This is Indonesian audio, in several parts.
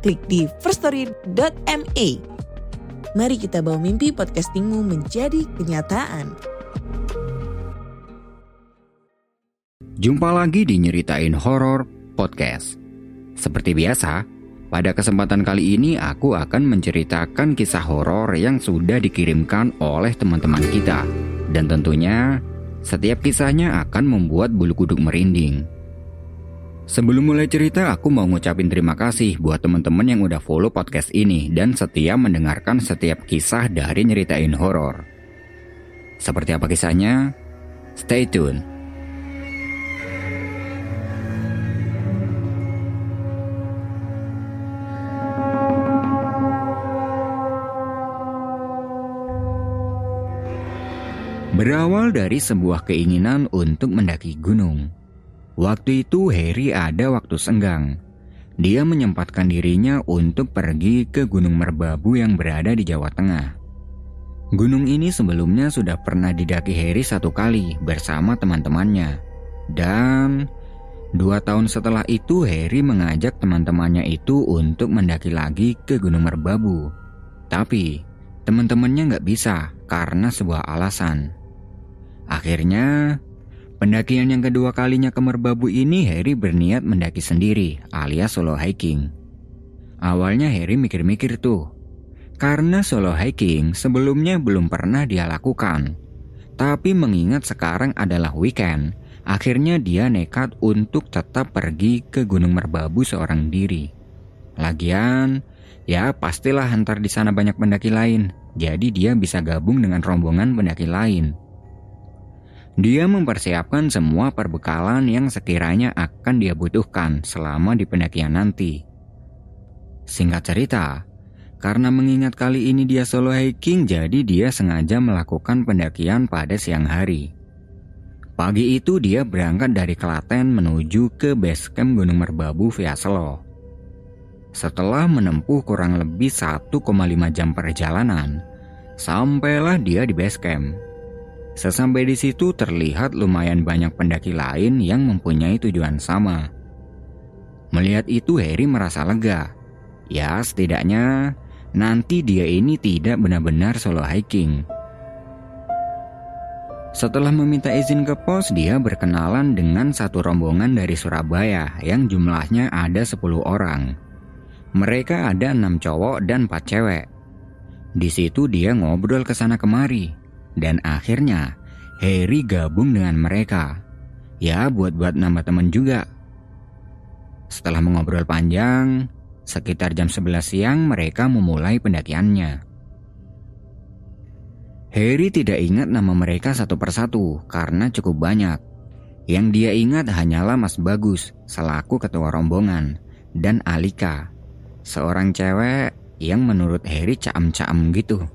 klik di firststory.me. Mari kita bawa mimpi podcastingmu menjadi kenyataan. Jumpa lagi di Nyeritain Horor Podcast. Seperti biasa, pada kesempatan kali ini aku akan menceritakan kisah horor yang sudah dikirimkan oleh teman-teman kita. Dan tentunya, setiap kisahnya akan membuat bulu kuduk merinding. Sebelum mulai cerita, aku mau ngucapin terima kasih buat teman-teman yang udah follow podcast ini dan setia mendengarkan setiap kisah dari nyeritain horor. Seperti apa kisahnya? Stay tune. Berawal dari sebuah keinginan untuk mendaki gunung. Waktu itu Harry ada waktu senggang. Dia menyempatkan dirinya untuk pergi ke Gunung Merbabu yang berada di Jawa Tengah. Gunung ini sebelumnya sudah pernah didaki Harry satu kali bersama teman-temannya. Dan dua tahun setelah itu Harry mengajak teman-temannya itu untuk mendaki lagi ke Gunung Merbabu. Tapi teman-temannya nggak bisa karena sebuah alasan. Akhirnya Pendakian yang kedua kalinya ke Merbabu ini Harry berniat mendaki sendiri alias solo hiking. Awalnya Harry mikir-mikir tuh. Karena solo hiking sebelumnya belum pernah dia lakukan. Tapi mengingat sekarang adalah weekend, akhirnya dia nekat untuk tetap pergi ke Gunung Merbabu seorang diri. Lagian, ya pastilah antar di sana banyak pendaki lain, jadi dia bisa gabung dengan rombongan pendaki lain. Dia mempersiapkan semua perbekalan yang sekiranya akan dia butuhkan selama di pendakian nanti. Singkat cerita, karena mengingat kali ini dia solo hiking, jadi dia sengaja melakukan pendakian pada siang hari. Pagi itu dia berangkat dari Klaten menuju ke base camp Gunung Merbabu via Selo. Setelah menempuh kurang lebih 1,5 jam perjalanan, sampailah dia di base camp. Sesampai di situ terlihat lumayan banyak pendaki lain yang mempunyai tujuan sama. Melihat itu Harry merasa lega. Ya setidaknya nanti dia ini tidak benar-benar solo hiking. Setelah meminta izin ke pos, dia berkenalan dengan satu rombongan dari Surabaya yang jumlahnya ada 10 orang. Mereka ada enam cowok dan empat cewek. Di situ dia ngobrol ke sana kemari. Dan akhirnya Harry gabung dengan mereka. Ya buat-buat nama teman juga. Setelah mengobrol panjang, sekitar jam 11 siang mereka memulai pendakiannya. Harry tidak ingat nama mereka satu persatu karena cukup banyak. Yang dia ingat hanyalah Mas Bagus selaku ketua rombongan dan Alika, seorang cewek yang menurut Harry caam-caam gitu.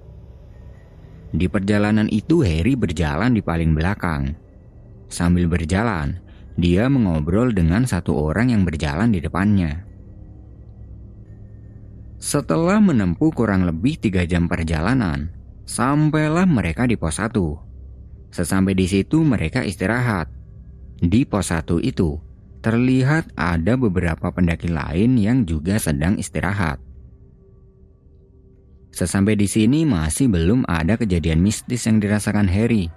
Di perjalanan itu Harry berjalan di paling belakang. Sambil berjalan, dia mengobrol dengan satu orang yang berjalan di depannya. Setelah menempuh kurang lebih tiga jam perjalanan, sampailah mereka di pos 1. Sesampai di situ mereka istirahat. Di pos 1 itu, terlihat ada beberapa pendaki lain yang juga sedang istirahat. Sesampai di sini masih belum ada kejadian mistis yang dirasakan Harry.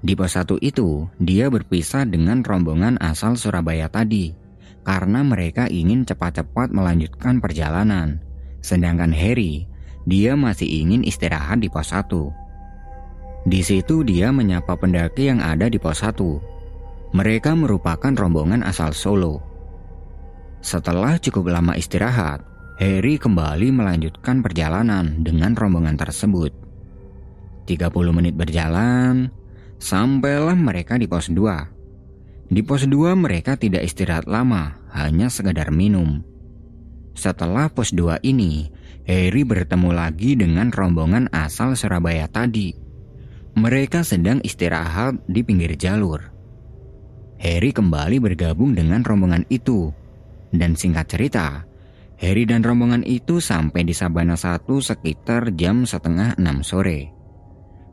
Di pos satu itu, dia berpisah dengan rombongan asal Surabaya tadi karena mereka ingin cepat-cepat melanjutkan perjalanan. Sedangkan Harry, dia masih ingin istirahat di pos satu. Di situ dia menyapa pendaki yang ada di pos satu. Mereka merupakan rombongan asal Solo. Setelah cukup lama istirahat, Harry kembali melanjutkan perjalanan dengan rombongan tersebut. 30 menit berjalan, sampailah mereka di pos 2. Di pos 2 mereka tidak istirahat lama, hanya sekedar minum. Setelah pos 2 ini, Harry bertemu lagi dengan rombongan asal Surabaya tadi. Mereka sedang istirahat di pinggir jalur. Harry kembali bergabung dengan rombongan itu. Dan singkat cerita, Harry dan rombongan itu sampai di Sabana 1 sekitar jam setengah 6 sore.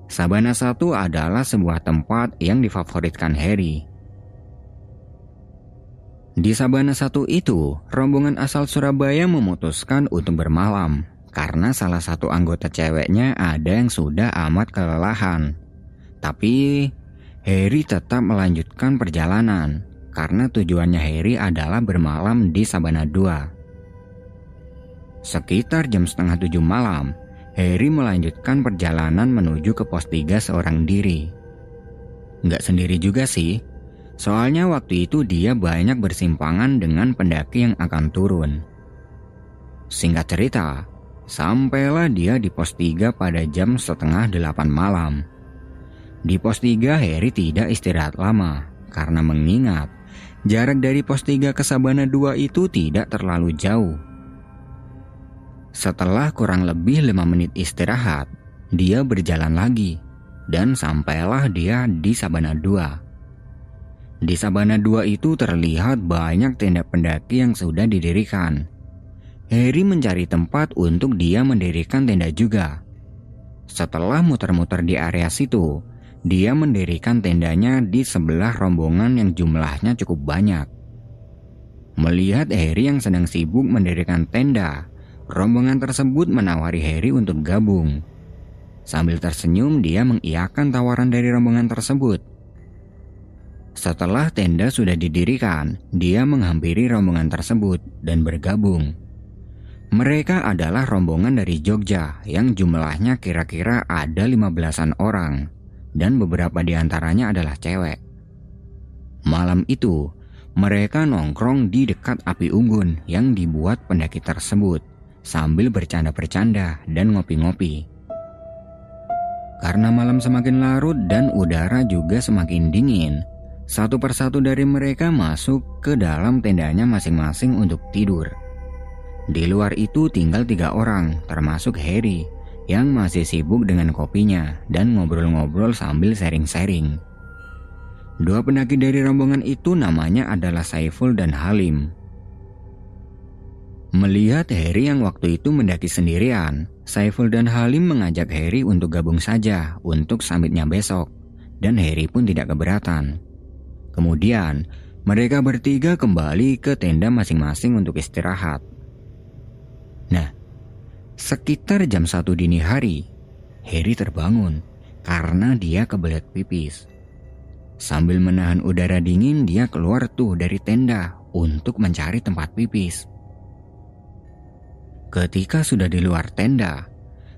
Sabana 1 adalah sebuah tempat yang difavoritkan Harry. Di Sabana 1 itu, rombongan asal Surabaya memutuskan untuk bermalam karena salah satu anggota ceweknya ada yang sudah amat kelelahan. Tapi Harry tetap melanjutkan perjalanan karena tujuannya Harry adalah bermalam di Sabana 2. Sekitar jam setengah tujuh malam, Harry melanjutkan perjalanan menuju ke pos 3 seorang diri. Nggak sendiri juga sih, soalnya waktu itu dia banyak bersimpangan dengan pendaki yang akan turun. Singkat cerita, sampailah dia di pos 3 pada jam setengah delapan malam. Di pos 3 Harry tidak istirahat lama karena mengingat jarak dari pos 3 ke Sabana 2 itu tidak terlalu jauh. Setelah kurang lebih lima menit istirahat, dia berjalan lagi dan sampailah dia di Sabana 2. Di Sabana 2 itu terlihat banyak tenda pendaki yang sudah didirikan. Harry mencari tempat untuk dia mendirikan tenda juga. Setelah muter-muter di area situ, dia mendirikan tendanya di sebelah rombongan yang jumlahnya cukup banyak. Melihat Harry yang sedang sibuk mendirikan tenda, Rombongan tersebut menawari Harry untuk gabung. Sambil tersenyum, dia mengiyakan tawaran dari rombongan tersebut. Setelah tenda sudah didirikan, dia menghampiri rombongan tersebut dan bergabung. Mereka adalah rombongan dari Jogja yang jumlahnya kira-kira ada lima belasan orang dan beberapa di antaranya adalah cewek. Malam itu, mereka nongkrong di dekat api unggun yang dibuat pendaki tersebut sambil bercanda-bercanda dan ngopi-ngopi. Karena malam semakin larut dan udara juga semakin dingin, satu persatu dari mereka masuk ke dalam tendanya masing-masing untuk tidur. Di luar itu tinggal tiga orang, termasuk Harry, yang masih sibuk dengan kopinya dan ngobrol-ngobrol sambil sharing-sharing. Dua pendaki dari rombongan itu namanya adalah Saiful dan Halim. Melihat Harry yang waktu itu mendaki sendirian, Saiful dan Halim mengajak Harry untuk gabung saja untuk summitnya besok, dan Harry pun tidak keberatan. Kemudian, mereka bertiga kembali ke tenda masing-masing untuk istirahat. Nah, sekitar jam satu dini hari, Harry terbangun karena dia kebelet pipis. Sambil menahan udara dingin, dia keluar tuh dari tenda untuk mencari tempat pipis. Ketika sudah di luar tenda,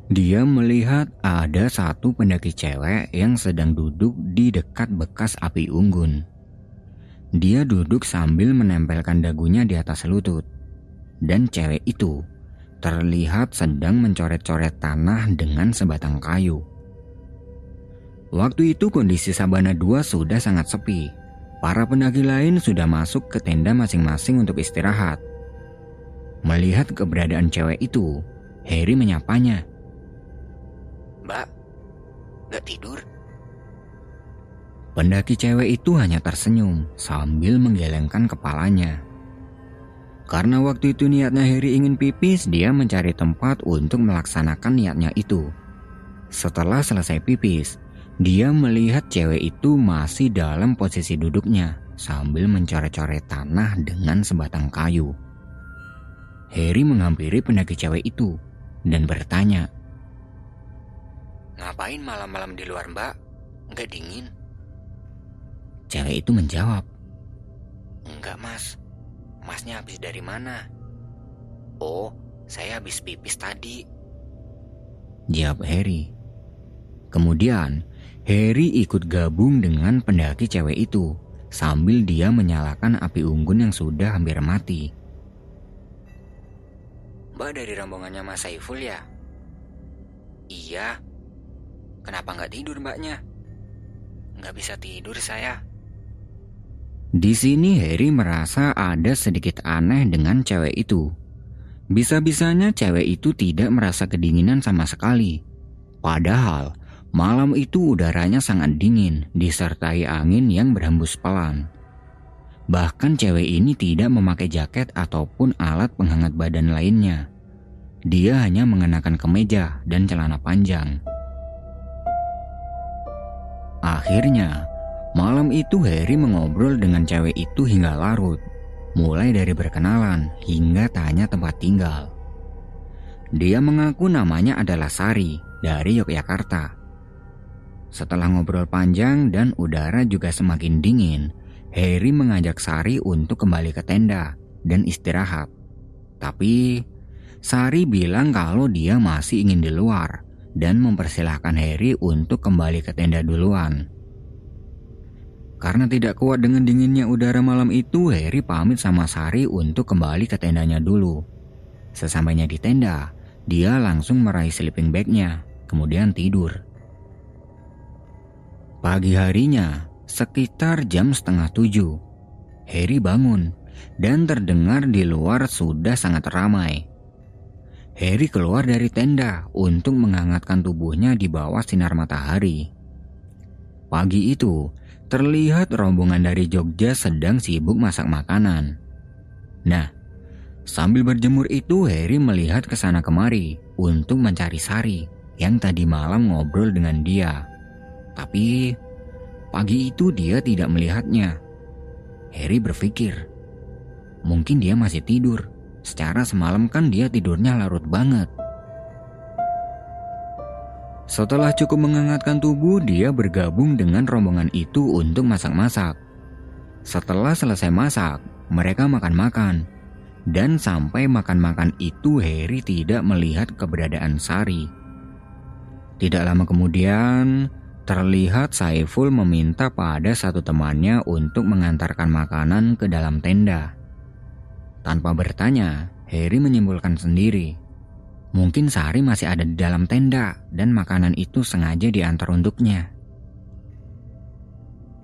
dia melihat ada satu pendaki cewek yang sedang duduk di dekat bekas api unggun. Dia duduk sambil menempelkan dagunya di atas lutut. Dan cewek itu terlihat sedang mencoret-coret tanah dengan sebatang kayu. Waktu itu kondisi Sabana 2 sudah sangat sepi. Para pendaki lain sudah masuk ke tenda masing-masing untuk istirahat. Melihat keberadaan cewek itu, Harry menyapanya. Mbak, gak tidur? Pendaki cewek itu hanya tersenyum sambil menggelengkan kepalanya. Karena waktu itu niatnya Harry ingin pipis, dia mencari tempat untuk melaksanakan niatnya itu. Setelah selesai pipis, dia melihat cewek itu masih dalam posisi duduknya sambil mencoret-coret tanah dengan sebatang kayu. Harry menghampiri pendaki cewek itu dan bertanya. Ngapain malam-malam di luar mbak? Nggak dingin? Cewek itu menjawab. Enggak mas, masnya habis dari mana? Oh, saya habis pipis tadi. Jawab Harry. Kemudian, Harry ikut gabung dengan pendaki cewek itu sambil dia menyalakan api unggun yang sudah hampir mati. Mbak dari rombongannya Mas Saiful ya? Iya. Kenapa nggak tidur mbaknya? Nggak bisa tidur saya. Di sini Harry merasa ada sedikit aneh dengan cewek itu. Bisa-bisanya cewek itu tidak merasa kedinginan sama sekali. Padahal malam itu udaranya sangat dingin disertai angin yang berhembus pelan. Bahkan cewek ini tidak memakai jaket ataupun alat penghangat badan lainnya. Dia hanya mengenakan kemeja dan celana panjang. Akhirnya, malam itu Harry mengobrol dengan cewek itu hingga larut mulai dari berkenalan hingga tanya tempat tinggal. Dia mengaku namanya adalah Sari dari Yogyakarta. Setelah ngobrol panjang dan udara juga semakin dingin, Harry mengajak Sari untuk kembali ke tenda dan istirahat. Tapi Sari bilang kalau dia masih ingin di luar dan mempersilahkan Harry untuk kembali ke tenda duluan. Karena tidak kuat dengan dinginnya udara malam itu, Harry pamit sama Sari untuk kembali ke tendanya dulu. Sesampainya di tenda, dia langsung meraih sleeping bagnya, kemudian tidur. Pagi harinya, sekitar jam setengah tujuh, Harry bangun dan terdengar di luar sudah sangat ramai. Harry keluar dari tenda untuk menghangatkan tubuhnya di bawah sinar matahari. Pagi itu, terlihat rombongan dari Jogja sedang sibuk masak makanan. Nah, sambil berjemur itu Harry melihat ke sana kemari untuk mencari Sari yang tadi malam ngobrol dengan dia. Tapi pagi itu dia tidak melihatnya. Harry berpikir, mungkin dia masih tidur. Secara semalam kan dia tidurnya larut banget. Setelah cukup menghangatkan tubuh, dia bergabung dengan rombongan itu untuk masak-masak. Setelah selesai masak, mereka makan-makan. Dan sampai makan-makan itu Harry tidak melihat keberadaan Sari. Tidak lama kemudian, terlihat Saiful meminta pada satu temannya untuk mengantarkan makanan ke dalam tenda. Tanpa bertanya, Harry menyimpulkan sendiri Mungkin Sari masih ada di dalam tenda dan makanan itu sengaja diantar untuknya.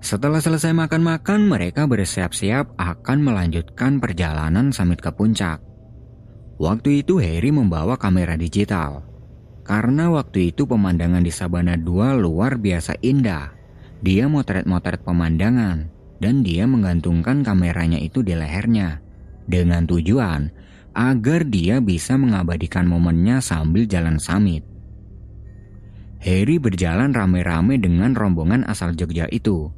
Setelah selesai makan-makan, mereka bersiap-siap akan melanjutkan perjalanan samit ke puncak. Waktu itu Harry membawa kamera digital. Karena waktu itu pemandangan di Sabana 2 luar biasa indah. Dia motret-motret pemandangan dan dia menggantungkan kameranya itu di lehernya. Dengan tujuan agar dia bisa mengabadikan momennya sambil jalan samit. Harry berjalan rame-rame dengan rombongan asal Jogja itu.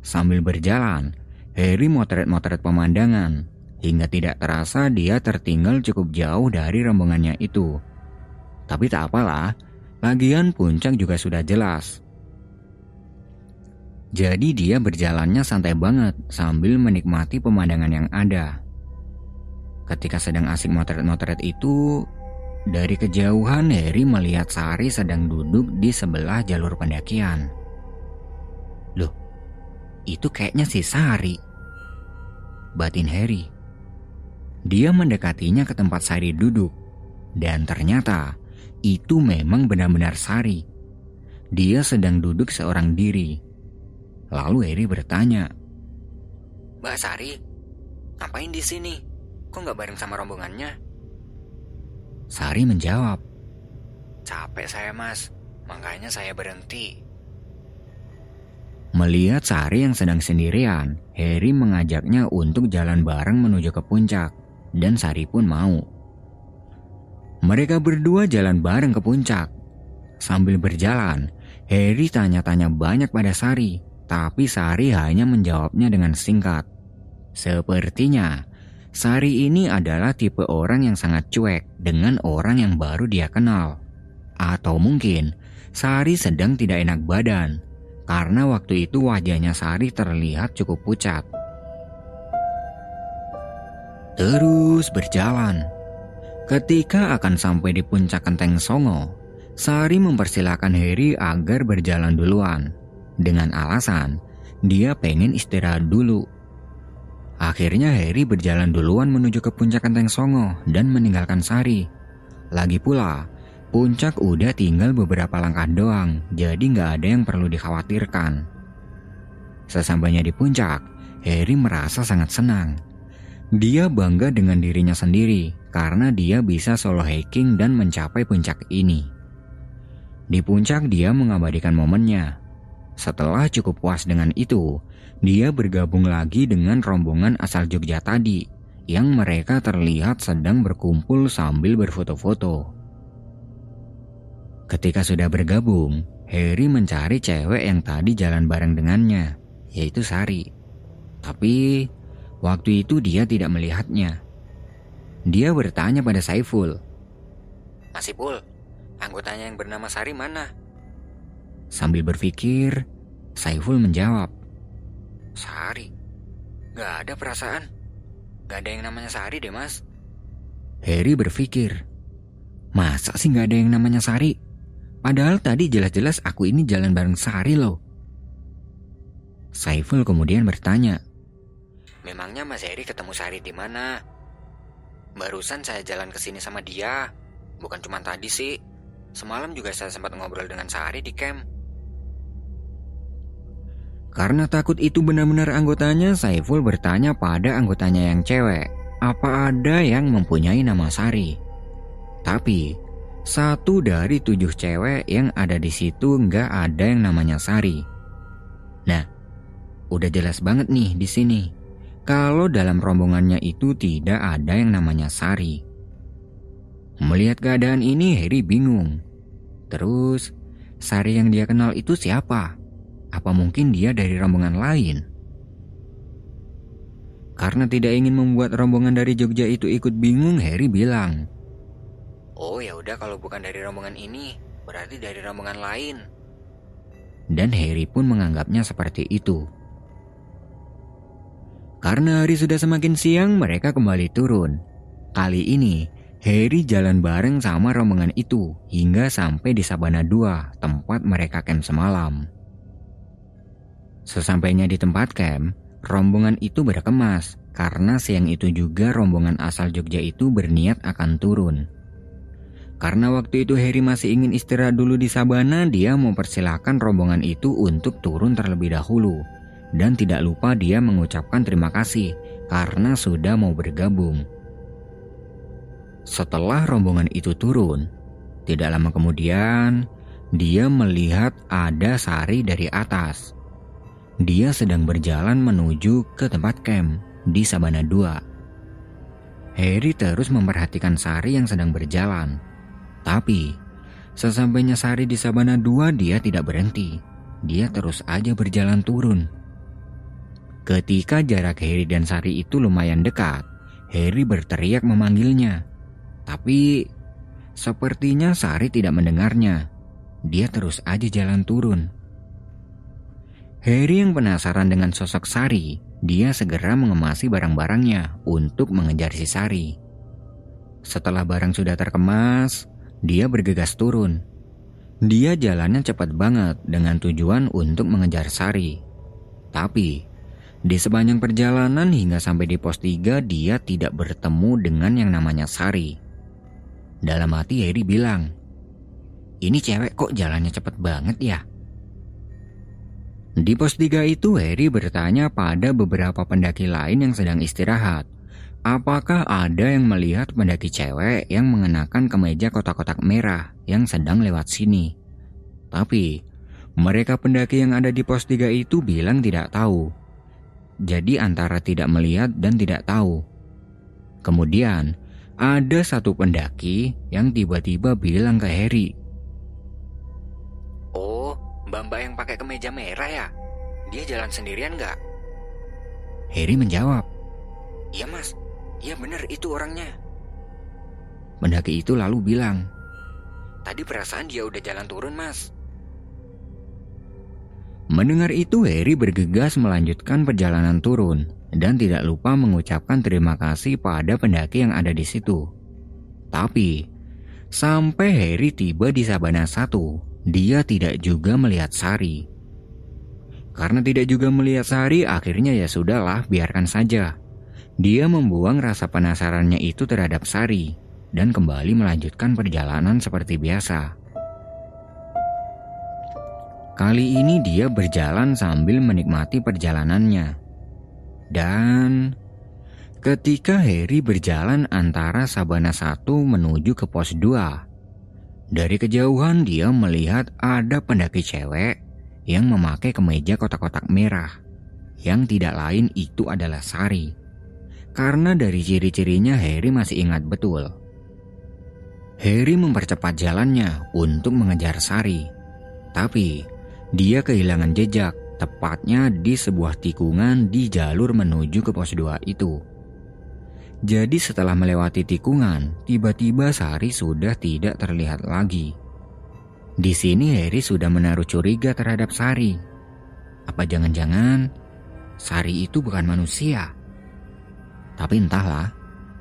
Sambil berjalan, Harry motret-motret pemandangan, hingga tidak terasa dia tertinggal cukup jauh dari rombongannya itu. Tapi tak apalah, lagian puncak juga sudah jelas. Jadi dia berjalannya santai banget sambil menikmati pemandangan yang ada. Ketika sedang asik motret-motret itu, dari kejauhan Harry melihat Sari sedang duduk di sebelah jalur pendakian. Loh, itu kayaknya si Sari. Batin Harry. Dia mendekatinya ke tempat Sari duduk. Dan ternyata itu memang benar-benar Sari. Dia sedang duduk seorang diri. Lalu Harry bertanya, Mbak Sari, ngapain di sini? Kok nggak bareng sama rombongannya? Sari menjawab. Capek saya mas, makanya saya berhenti. Melihat Sari yang sedang sendirian, Harry mengajaknya untuk jalan bareng menuju ke puncak, dan Sari pun mau. Mereka berdua jalan bareng ke puncak. Sambil berjalan, Harry tanya-tanya banyak pada Sari, tapi Sari hanya menjawabnya dengan singkat. Sepertinya Sari ini adalah tipe orang yang sangat cuek dengan orang yang baru dia kenal. Atau mungkin Sari sedang tidak enak badan karena waktu itu wajahnya Sari terlihat cukup pucat. Terus berjalan. Ketika akan sampai di puncak Kenteng Songo, Sari mempersilahkan Harry agar berjalan duluan. Dengan alasan, dia pengen istirahat dulu Akhirnya Harry berjalan duluan menuju ke puncak Kenteng Songo dan meninggalkan Sari. Lagi pula, puncak udah tinggal beberapa langkah doang, jadi nggak ada yang perlu dikhawatirkan. Sesampainya di puncak, Harry merasa sangat senang. Dia bangga dengan dirinya sendiri karena dia bisa solo hiking dan mencapai puncak ini. Di puncak dia mengabadikan momennya. Setelah cukup puas dengan itu, dia bergabung lagi dengan rombongan asal Jogja tadi yang mereka terlihat sedang berkumpul sambil berfoto-foto. Ketika sudah bergabung, Harry mencari cewek yang tadi jalan bareng dengannya, yaitu Sari. Tapi waktu itu dia tidak melihatnya. Dia bertanya pada Saiful. Masih Pul, anggotanya yang bernama Sari mana? Sambil berpikir, Saiful menjawab. Sari? Gak ada perasaan. Gak ada yang namanya Sari deh mas. Harry berpikir, masa sih gak ada yang namanya Sari? Padahal tadi jelas-jelas aku ini jalan bareng Sari loh. Saiful kemudian bertanya, Memangnya Mas Heri ketemu Sari di mana? Barusan saya jalan ke sini sama dia. Bukan cuma tadi sih. Semalam juga saya sempat ngobrol dengan Sari di camp. Karena takut itu benar-benar anggotanya, Saiful bertanya pada anggotanya yang cewek, apa ada yang mempunyai nama Sari? Tapi, satu dari tujuh cewek yang ada di situ nggak ada yang namanya Sari. Nah, udah jelas banget nih di sini. Kalau dalam rombongannya itu tidak ada yang namanya Sari. Melihat keadaan ini, Harry bingung. Terus, Sari yang dia kenal itu siapa? Apa mungkin dia dari rombongan lain? Karena tidak ingin membuat rombongan dari Jogja itu ikut bingung, Harry bilang, Oh ya udah kalau bukan dari rombongan ini, berarti dari rombongan lain. Dan Harry pun menganggapnya seperti itu. Karena hari sudah semakin siang, mereka kembali turun. Kali ini, Harry jalan bareng sama rombongan itu hingga sampai di Sabana 2, tempat mereka camp semalam. Sesampainya di tempat camp, rombongan itu berkemas karena siang itu juga rombongan asal Jogja itu berniat akan turun. Karena waktu itu Harry masih ingin istirahat dulu di Sabana, dia mempersilahkan rombongan itu untuk turun terlebih dahulu. Dan tidak lupa dia mengucapkan terima kasih karena sudah mau bergabung. Setelah rombongan itu turun, tidak lama kemudian dia melihat ada Sari dari atas. Dia sedang berjalan menuju ke tempat camp di Sabana 2. Harry terus memperhatikan Sari yang sedang berjalan. Tapi, sesampainya Sari di Sabana 2 dia tidak berhenti. Dia terus aja berjalan turun. Ketika jarak Harry dan Sari itu lumayan dekat, Harry berteriak memanggilnya. Tapi sepertinya Sari tidak mendengarnya. Dia terus aja jalan turun. Harry yang penasaran dengan sosok Sari, dia segera mengemasi barang-barangnya untuk mengejar si Sari. Setelah barang sudah terkemas, dia bergegas turun. Dia jalannya cepat banget dengan tujuan untuk mengejar Sari. Tapi di sepanjang perjalanan hingga sampai di pos 3 dia tidak bertemu dengan yang namanya Sari. Dalam hati Harry bilang, ini cewek kok jalannya cepet banget ya? Di pos 3 itu Harry bertanya pada beberapa pendaki lain yang sedang istirahat. Apakah ada yang melihat pendaki cewek yang mengenakan kemeja kotak-kotak merah yang sedang lewat sini? Tapi mereka pendaki yang ada di pos 3 itu bilang tidak tahu jadi antara tidak melihat dan tidak tahu. Kemudian, ada satu pendaki yang tiba-tiba bilang ke Harry. Oh, mbak-mbak yang pakai kemeja merah ya? Dia jalan sendirian nggak? Harry menjawab. Iya mas, iya bener itu orangnya. Pendaki itu lalu bilang. Tadi perasaan dia udah jalan turun mas. Mendengar itu, Harry bergegas melanjutkan perjalanan turun dan tidak lupa mengucapkan terima kasih pada pendaki yang ada di situ. Tapi, sampai Harry tiba di Sabana 1, dia tidak juga melihat Sari. Karena tidak juga melihat Sari, akhirnya ya sudahlah, biarkan saja. Dia membuang rasa penasarannya itu terhadap Sari dan kembali melanjutkan perjalanan seperti biasa. Kali ini dia berjalan sambil menikmati perjalanannya. Dan Ketika Harry berjalan antara Sabana 1 menuju ke pos 2, dari kejauhan dia melihat ada pendaki cewek yang memakai kemeja kotak-kotak merah, yang tidak lain itu adalah Sari. Karena dari ciri-cirinya Harry masih ingat betul. Harry mempercepat jalannya untuk mengejar Sari, tapi dia kehilangan jejak tepatnya di sebuah tikungan di jalur menuju ke pos 2 itu. Jadi setelah melewati tikungan, tiba-tiba Sari sudah tidak terlihat lagi. Di sini Harry sudah menaruh curiga terhadap Sari. Apa jangan-jangan Sari itu bukan manusia? Tapi entahlah,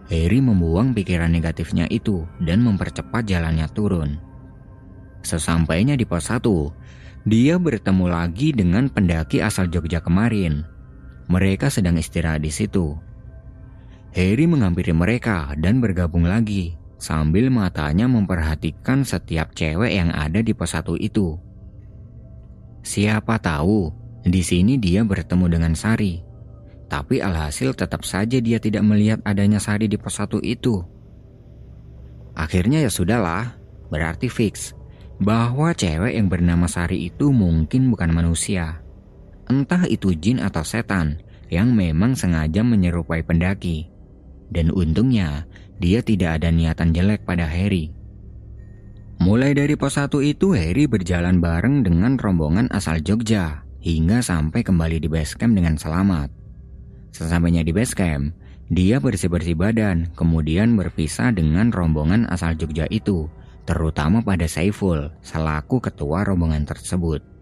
Harry membuang pikiran negatifnya itu dan mempercepat jalannya turun. Sesampainya di pos 1, dia bertemu lagi dengan pendaki asal Jogja kemarin. Mereka sedang istirahat di situ. Harry menghampiri mereka dan bergabung lagi sambil matanya memperhatikan setiap cewek yang ada di pos satu itu. Siapa tahu di sini dia bertemu dengan Sari. Tapi alhasil tetap saja dia tidak melihat adanya Sari di pos satu itu. Akhirnya ya sudahlah, berarti fix bahwa cewek yang bernama Sari itu mungkin bukan manusia. Entah itu jin atau setan yang memang sengaja menyerupai pendaki. Dan untungnya, dia tidak ada niatan jelek pada Harry. Mulai dari pos 1 itu, Harry berjalan bareng dengan rombongan asal Jogja hingga sampai kembali di base camp dengan selamat. Sesampainya di base camp, dia bersih-bersih badan, kemudian berpisah dengan rombongan asal Jogja itu, terutama pada Saiful selaku ketua rombongan tersebut.